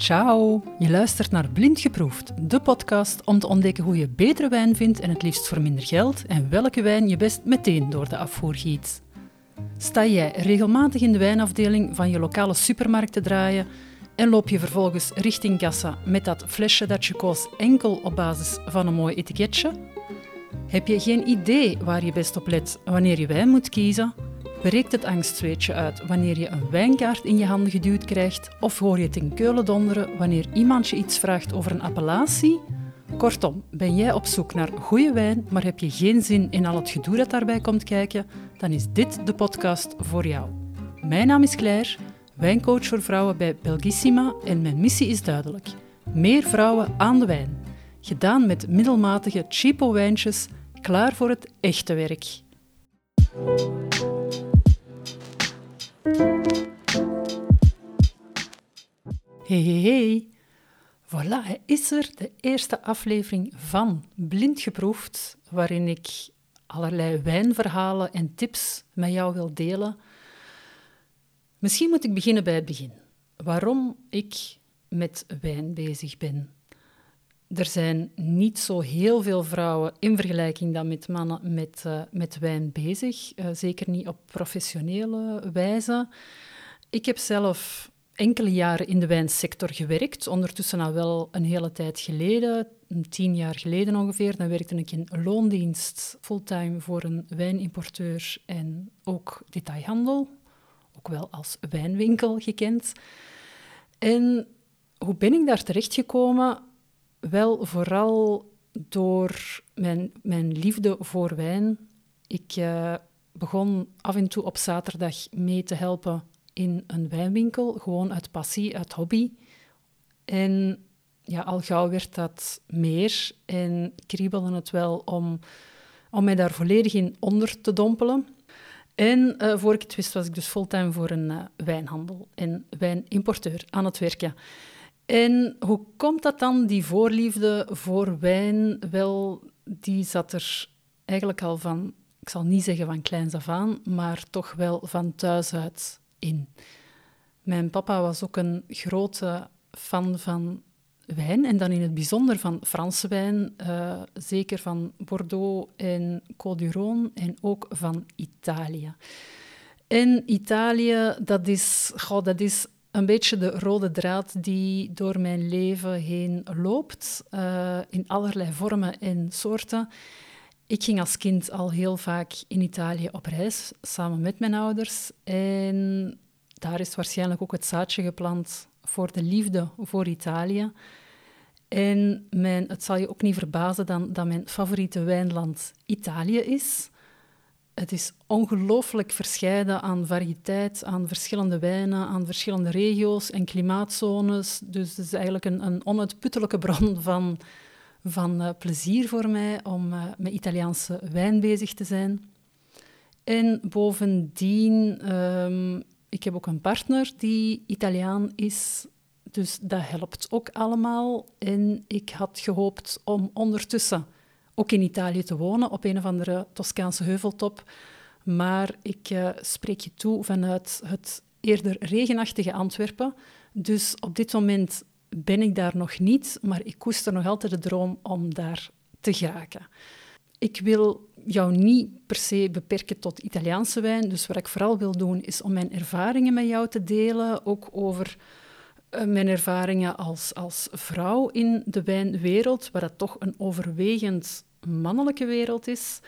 Ciao! Je luistert naar Blind Geproefd, de podcast om te ontdekken hoe je betere wijn vindt en het liefst voor minder geld en welke wijn je best meteen door de afvoer giet. Sta jij regelmatig in de wijnafdeling van je lokale supermarkt te draaien en loop je vervolgens richting kassa met dat flesje dat je koos enkel op basis van een mooi etiketje? Heb je geen idee waar je best op let wanneer je wijn moet kiezen? Breekt het angstzweetje uit wanneer je een wijnkaart in je handen geduwd krijgt? Of hoor je het in keulen donderen wanneer iemand je iets vraagt over een appellatie? Kortom, ben jij op zoek naar goede wijn, maar heb je geen zin in al het gedoe dat daarbij komt kijken? Dan is dit de podcast voor jou. Mijn naam is Claire, wijncoach voor vrouwen bij Belgissima en mijn missie is duidelijk. Meer vrouwen aan de wijn. Gedaan met middelmatige cheapo wijntjes, klaar voor het echte werk. Hey, hey, hey. Voilà, is er de eerste aflevering van Blind Geproefd, waarin ik allerlei wijnverhalen en tips met jou wil delen. Misschien moet ik beginnen bij het begin. Waarom ik met wijn bezig ben. Er zijn niet zo heel veel vrouwen in vergelijking dan met mannen met, uh, met wijn bezig. Uh, zeker niet op professionele wijze. Ik heb zelf enkele jaren in de wijnsector gewerkt. Ondertussen al wel een hele tijd geleden, tien jaar geleden ongeveer. Dan werkte ik in loondienst fulltime voor een wijnimporteur en ook detailhandel. Ook wel als wijnwinkel gekend. En hoe ben ik daar terechtgekomen? Wel vooral door mijn, mijn liefde voor wijn. Ik uh, begon af en toe op zaterdag mee te helpen in een wijnwinkel, gewoon uit passie, uit hobby. En ja, al gauw werd dat meer en kriebelde het wel om, om mij daar volledig in onder te dompelen. En uh, voor ik het wist was ik dus fulltime voor een uh, wijnhandel en wijnimporteur aan het werken. En hoe komt dat dan, die voorliefde voor wijn? Wel, die zat er eigenlijk al van, ik zal niet zeggen van kleins af aan, maar toch wel van thuis uit in. Mijn papa was ook een grote fan van wijn en dan in het bijzonder van Franse wijn, uh, zeker van Bordeaux en Côte en ook van Italië. En Italië, dat is, goh, dat is een beetje de rode draad die door mijn leven heen loopt, uh, in allerlei vormen en soorten. Ik ging als kind al heel vaak in Italië op reis, samen met mijn ouders. En daar is waarschijnlijk ook het zaadje geplant voor de liefde voor Italië. En mijn, het zal je ook niet verbazen dan, dat mijn favoriete wijnland Italië is. Het is ongelooflijk verscheiden aan variëteit, aan verschillende wijnen, aan verschillende regio's en klimaatzones. Dus het is eigenlijk een, een onuitputtelijke bron van, van uh, plezier voor mij om uh, met Italiaanse wijn bezig te zijn. En bovendien, um, ik heb ook een partner die Italiaan is, dus dat helpt ook allemaal. En ik had gehoopt om ondertussen ook in Italië te wonen, op een of andere Toscaanse heuveltop. Maar ik uh, spreek je toe vanuit het eerder regenachtige Antwerpen. Dus op dit moment ben ik daar nog niet, maar ik koester nog altijd de droom om daar te geraken. Ik wil jou niet per se beperken tot Italiaanse wijn. Dus wat ik vooral wil doen, is om mijn ervaringen met jou te delen. Ook over uh, mijn ervaringen als, als vrouw in de wijnwereld, waar dat toch een overwegend mannelijke wereld is.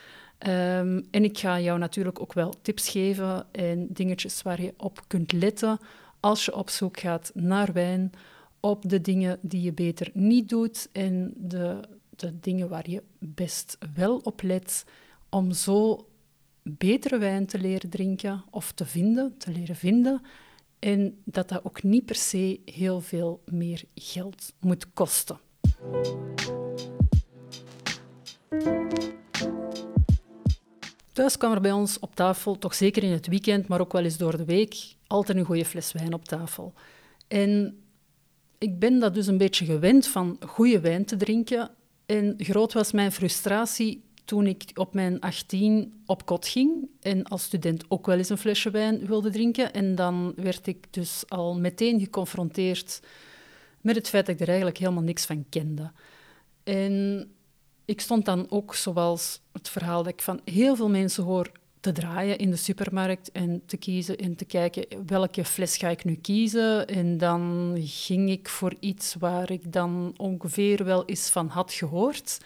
Um, en ik ga jou natuurlijk ook wel tips geven en dingetjes waar je op kunt letten als je op zoek gaat naar wijn, op de dingen die je beter niet doet en de, de dingen waar je best wel op let, om zo betere wijn te leren drinken of te vinden, te leren vinden. En dat dat ook niet per se heel veel meer geld moet kosten. Thuis kwam er bij ons op tafel, toch zeker in het weekend, maar ook wel eens door de week, altijd een goede fles wijn op tafel. En ik ben dat dus een beetje gewend van goede wijn te drinken. En groot was mijn frustratie toen ik op mijn 18 op kot ging en als student ook wel eens een flesje wijn wilde drinken. En dan werd ik dus al meteen geconfronteerd met het feit dat ik er eigenlijk helemaal niks van kende. En ik stond dan ook, zoals het verhaal dat ik van heel veel mensen hoor, te draaien in de supermarkt en te kiezen en te kijken welke fles ga ik nu kiezen. En dan ging ik voor iets waar ik dan ongeveer wel eens van had gehoord.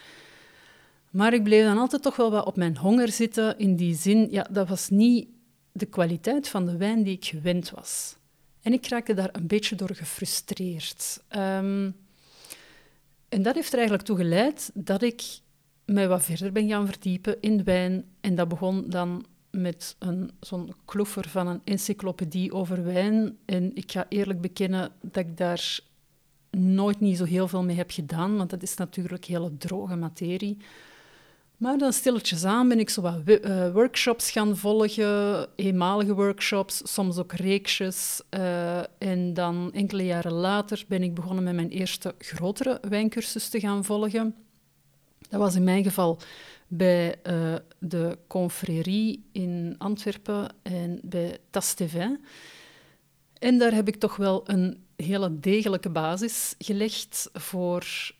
Maar ik bleef dan altijd toch wel wat op mijn honger zitten. In die zin, ja, dat was niet de kwaliteit van de wijn die ik gewend was. En ik raakte daar een beetje door gefrustreerd. Um, en dat heeft er eigenlijk toe geleid dat ik mij wat verder ben gaan verdiepen in wijn. En dat begon dan met een, zo'n kloffer van een encyclopedie over wijn. En ik ga eerlijk bekennen dat ik daar nooit niet zo heel veel mee heb gedaan, want dat is natuurlijk hele droge materie. Maar dan stilletjes aan ben ik zo wat uh, workshops gaan volgen, eenmalige workshops, soms ook reeksjes. Uh, en dan enkele jaren later ben ik begonnen met mijn eerste grotere wijncursus te gaan volgen. Dat was in mijn geval bij uh, de Confrérie in Antwerpen en bij Tastevin. En daar heb ik toch wel een hele degelijke basis gelegd voor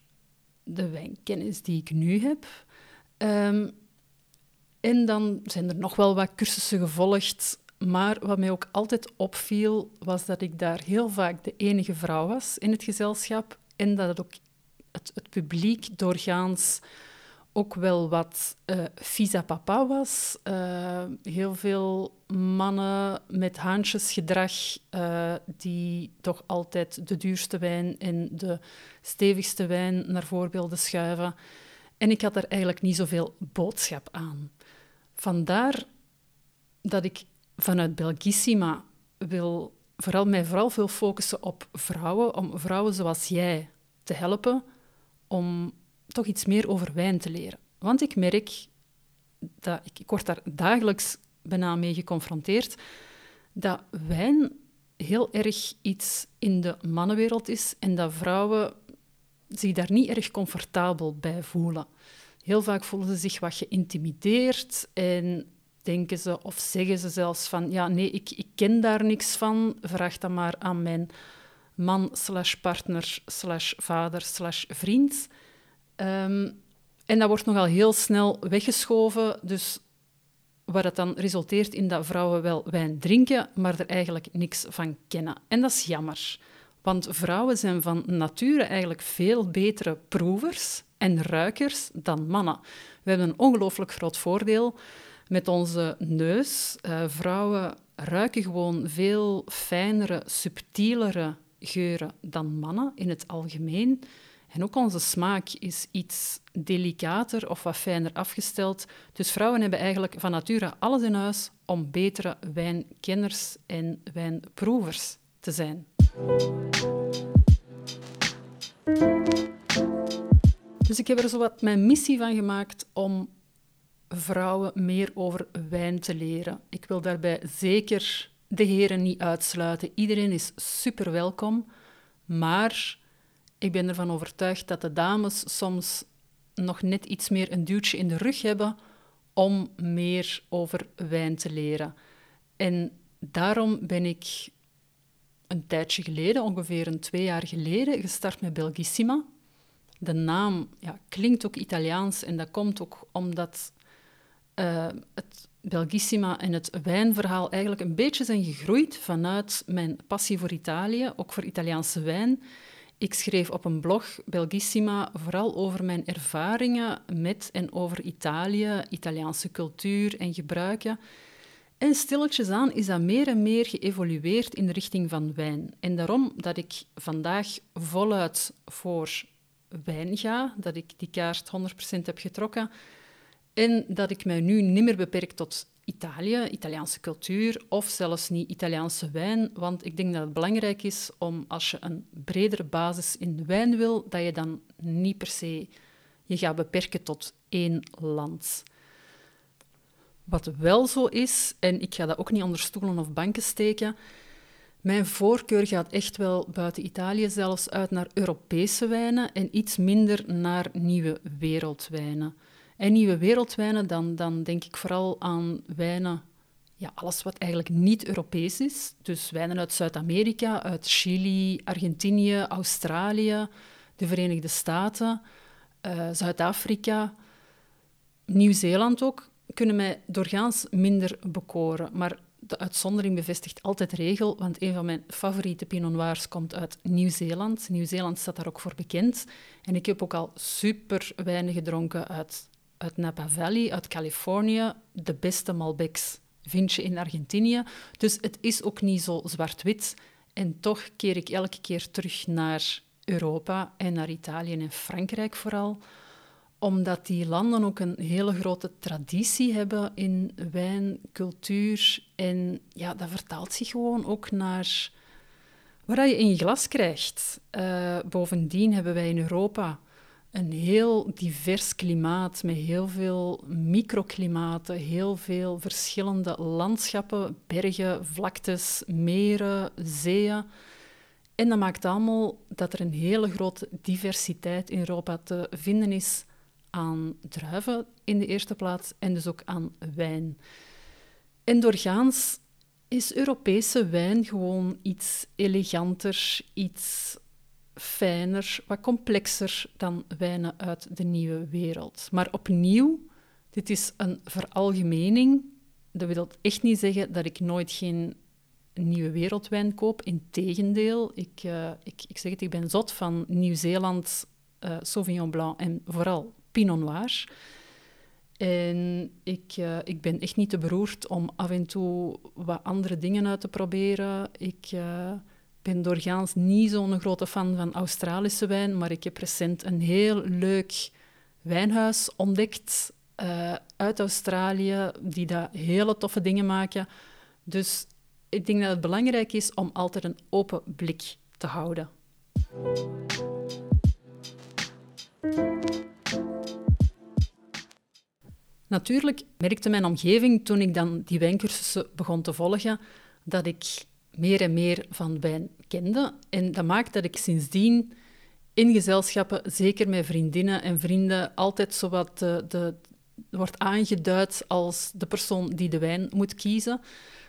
de wijnkennis die ik nu heb. Um, en dan zijn er nog wel wat cursussen gevolgd. Maar wat mij ook altijd opviel, was dat ik daar heel vaak de enige vrouw was in het gezelschap. En dat het ook het, publiek doorgaans ook wel wat uh, visa papa was. Uh, heel veel mannen met haantjesgedrag uh, die toch altijd de duurste wijn en de stevigste wijn naar voorbeelden schuiven. En ik had er eigenlijk niet zoveel boodschap aan. Vandaar dat ik vanuit Belgissima wil vooral, mij vooral veel focussen op vrouwen, om vrouwen zoals jij te helpen om toch iets meer over wijn te leren. Want ik merk, dat ik, ik word daar dagelijks bijna mee geconfronteerd, dat wijn heel erg iets in de mannenwereld is en dat vrouwen zich daar niet erg comfortabel bij voelen. Heel vaak voelen ze zich wat geïntimideerd en denken ze of zeggen ze zelfs van ja, nee, ik, ik ken daar niks van, vraag dan maar aan mijn man slash partner slash vader slash vriend. Ehm, en dat wordt nogal heel snel weggeschoven, dus waar het dan resulteert in dat vrouwen wel wijn drinken, maar er eigenlijk niks van kennen. En dat is jammer. Want vrouwen zijn van nature eigenlijk veel betere proevers en ruikers dan mannen. We hebben een ongelooflijk groot voordeel met onze neus. Uh, vrouwen ruiken gewoon veel fijnere, subtielere geuren dan mannen in het algemeen. En ook onze smaak is iets delicater of wat fijner afgesteld. Dus vrouwen hebben eigenlijk van nature alles in huis om betere wijnkenners en wijnproevers te zijn. Dus ik heb er zo wat mijn missie van gemaakt om vrouwen meer over wijn te leren. Ik wil daarbij zeker de heren niet uitsluiten. Iedereen is super welkom, maar ik ben ervan overtuigd dat de dames soms nog net iets meer een duwtje in de rug hebben om meer over wijn te leren. En daarom ben ik een tijdje geleden, ongeveer een twee jaar geleden, gestart met Belgissima. De naam ja, klinkt ook Italiaans en dat komt ook omdat uh, het Belgissima en het wijnverhaal eigenlijk een beetje zijn gegroeid vanuit mijn passie voor Italië, ook voor Italiaanse wijn. Ik schreef op een blog Belgissima vooral over mijn ervaringen met en over Italië, Italiaanse cultuur en gebruiken. En stilletjes aan is dat meer en meer geëvolueerd in de richting van wijn. En daarom dat ik vandaag voluit voor wijn ga, dat ik die kaart 100% heb getrokken en dat ik mij nu niet meer beperk tot Italië, Italiaanse cultuur of zelfs niet Italiaanse wijn. Want ik denk dat het belangrijk is om als je een bredere basis in wijn wil, dat je dan niet per se je gaat beperken tot één land. Wat wel zo is, en ik ga dat ook niet onder stoelen of banken steken, mijn voorkeur gaat echt wel buiten Italië zelfs uit naar Europese wijnen en iets minder naar nieuwe wereldwijnen. En nieuwe wereldwijnen, dan, dan denk ik vooral aan wijnen ja, alles wat eigenlijk niet Europees is. Dus wijnen uit Zuid-Amerika, uit Chili, Argentinië, Australië, de Verenigde Staten, uh, Zuid-Afrika, Nieuw-Zeeland ook, kunnen mij doorgaans minder bekoren. Maar de uitzondering bevestigt altijd regel, want een van mijn favoriete Pinot Noirs komt uit Nieuw-Zeeland. Nieuw-Zeeland staat daar ook voor bekend. En ik heb ook al super weinig gedronken uit, uit Napa Valley, uit Californië. De beste Malbecs vind je in Argentinië. Dus het is ook niet zo zwart-wit. En toch keer ik elke keer terug naar Europa en naar Italië en Frankrijk vooral omdat die landen ook een hele grote traditie hebben in wijncultuur. En ja, dat vertaalt zich gewoon ook naar wat je in je glas krijgt. Uh, bovendien hebben wij in Europa een heel divers klimaat met heel veel microklimaten, heel veel verschillende landschappen, bergen, vlaktes, meren, zeeën. En dat maakt allemaal dat er een hele grote diversiteit in Europa te vinden is aan druiven in de eerste plaats en dus ook aan wijn. En doorgaans is Europese wijn gewoon iets eleganter, iets fijner, wat complexer dan wijnen uit de nieuwe wereld. Maar opnieuw, dit is een veralgemening. Dat wil echt niet zeggen dat ik nooit geen nieuwe wereldwijn koop. Integendeel, ik, uh, ik, ik zeg het, ik ben zot van Nieuw-Zeeland, uh, Sauvignon Blanc en vooral Pinot Noir. En ik, uh, ik ben echt niet te beroerd om af en toe wat andere dingen uit te proberen. Ik uh, ben doorgaans niet zo'n grote fan van Australische wijn, maar ik heb recent een heel leuk wijnhuis ontdekt uh, uit Australië, die daar hele toffe dingen maken. Dus ik denk dat het belangrijk is om altijd een open blik te houden. Natuurlijk merkte mijn omgeving toen ik dan die wijncursussen begon te volgen, dat ik meer en meer van wijn kende. En dat maakt dat ik sindsdien in gezelschappen, zeker met vriendinnen en vrienden, altijd zowat de, de, wordt aangeduid als de persoon die de wijn moet kiezen.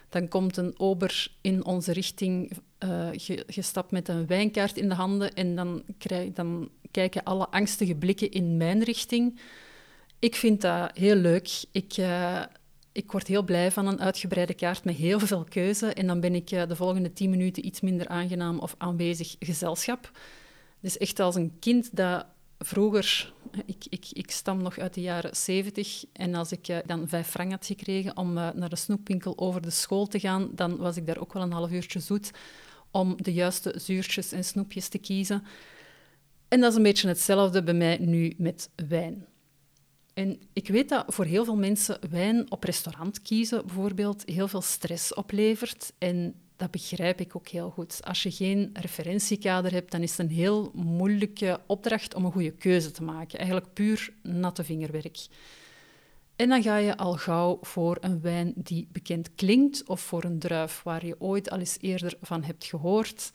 Dan komt een ober in onze richting uh, gestapt met een wijnkaart in de handen en dan, krijg, dan kijken alle angstige blikken in mijn richting. Ik vind dat heel leuk. Ik, uh, ik word heel blij van een uitgebreide kaart met heel veel keuze. En dan ben ik uh, de volgende tien minuten iets minder aangenaam of aanwezig gezelschap. Dus echt als een kind dat vroeger... Ik, ik, ik stam nog uit de jaren zeventig. En als ik uh, dan vijf frank had gekregen om naar de snoepwinkel over de school te gaan, dan was ik daar ook wel een half uurtje zoet om de juiste zuurtjes en snoepjes te kiezen. En dat is een beetje hetzelfde bij mij nu met wijn. En ik weet dat voor heel veel mensen wijn op restaurant kiezen bijvoorbeeld heel veel stress oplevert. En dat begrijp ik ook heel goed. Als je geen referentiekader hebt, dan is het een heel moeilijke opdracht om een goede keuze te maken. Eigenlijk puur natte vingerwerk. En dan ga je al gauw voor een wijn die bekend klinkt of voor een druif waar je ooit al eens eerder van hebt gehoord.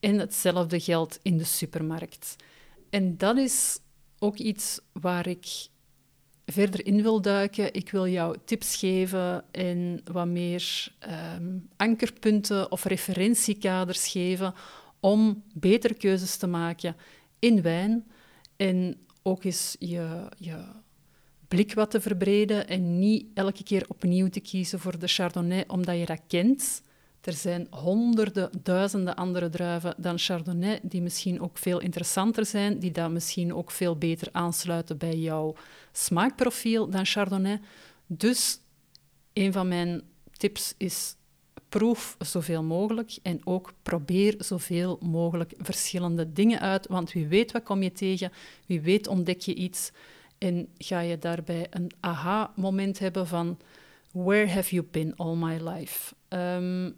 En hetzelfde geldt in de supermarkt. En dat is ook iets waar ik verder in wil duiken. Ik wil jou tips geven en wat meer ehm, ankerpunten of referentiekaders geven om betere keuzes te maken in wijn. En ook eens je, je blik wat te verbreden en niet elke keer opnieuw te kiezen voor de Chardonnay omdat je dat kent. Er zijn honderden, duizenden andere druiven dan Chardonnay die misschien ook veel interessanter zijn, die dan misschien ook veel beter aansluiten bij jouw smaakprofiel dan Chardonnay. Dus een van mijn tips is proef zoveel mogelijk en ook probeer zoveel mogelijk verschillende dingen uit, want wie weet wat kom je tegen, wie weet ontdek je iets en ga je daarbij een aha-moment hebben van where have you been all my life? Ehm,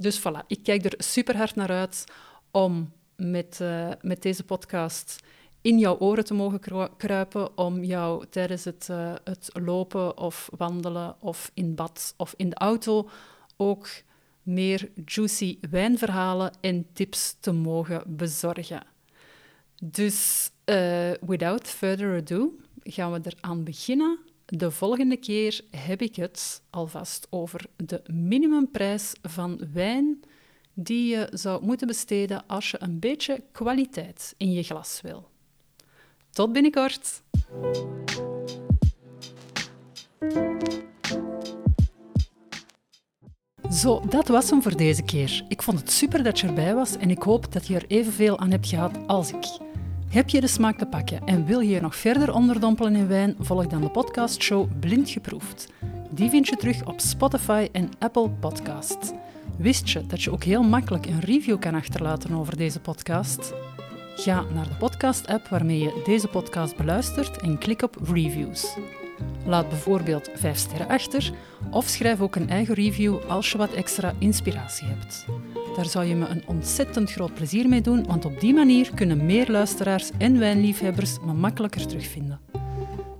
dus voilà, ik kijk er super hard naar uit om met, uh, met deze podcast in jouw oren te mogen kruipen, om jou tijdens het, uh, het lopen of wandelen of in bad of in de auto ook meer juicy wijnverhalen en tips te mogen bezorgen. Dus uh, without further ado gaan we eraan beginnen. De volgende keer heb ik het alvast over de minimumprijs van wijn die je zou moeten besteden als je een beetje kwaliteit in je glas wil. Tot binnenkort! Zo, dat was hem voor deze keer. Ik vond het super dat je erbij was en ik hoop dat je er evenveel aan hebt gehad als ik. Heb je de smaak te pakken en wil je je nog verder onderdompelen in wijn? Volg dan de podcastshow Blind Geproefd. Die vind je terug op Spotify en Apple Podcasts. Wist je dat je ook heel makkelijk een review kan achterlaten over deze podcast? Ga naar de podcast-app waarmee je deze podcast beluistert en klik op Reviews. Laat bijvoorbeeld 5 sterren achter of schrijf ook een eigen review als je wat extra inspiratie hebt. Daar zou je me een ontzettend groot plezier mee doen, want op die manier kunnen meer luisteraars en wijnliefhebbers me makkelijker terugvinden.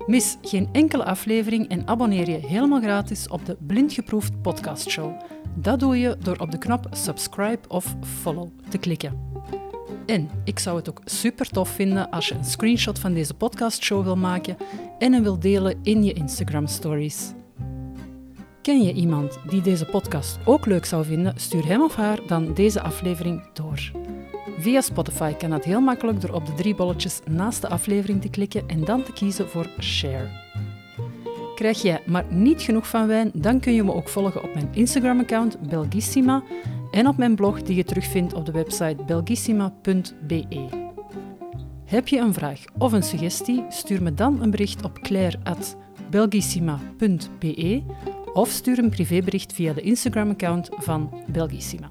Mis geen enkele aflevering en abonneer je helemaal gratis op de Blindgeproefd podcastshow. Dat doe je door op de knop subscribe of follow te klikken. En ik zou het ook super tof vinden als je een screenshot van deze podcastshow wil maken en hem wil delen in je Instagram stories. Ken je iemand die deze podcast ook leuk zou vinden? Stuur hem of haar dan deze aflevering door. Via Spotify kan dat heel makkelijk door op de drie bolletjes naast de aflevering te klikken en dan te kiezen voor Share. Krijg jij maar niet genoeg van wijn, dan kun je me ook volgen op mijn Instagram-account Belgissima en op mijn blog die je terugvindt op de website belgissima.be. Heb je een vraag of een suggestie? Stuur me dan een bericht op claire.belgissima.be of stuur een privébericht via de Instagram-account van Belgissima.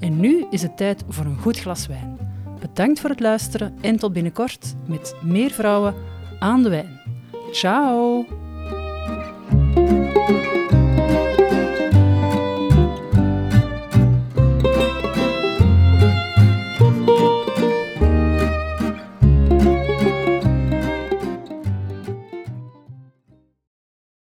En nu is het tijd voor een goed glas wijn. Bedankt voor het luisteren en tot binnenkort met meer vrouwen aan de wijn. Ciao!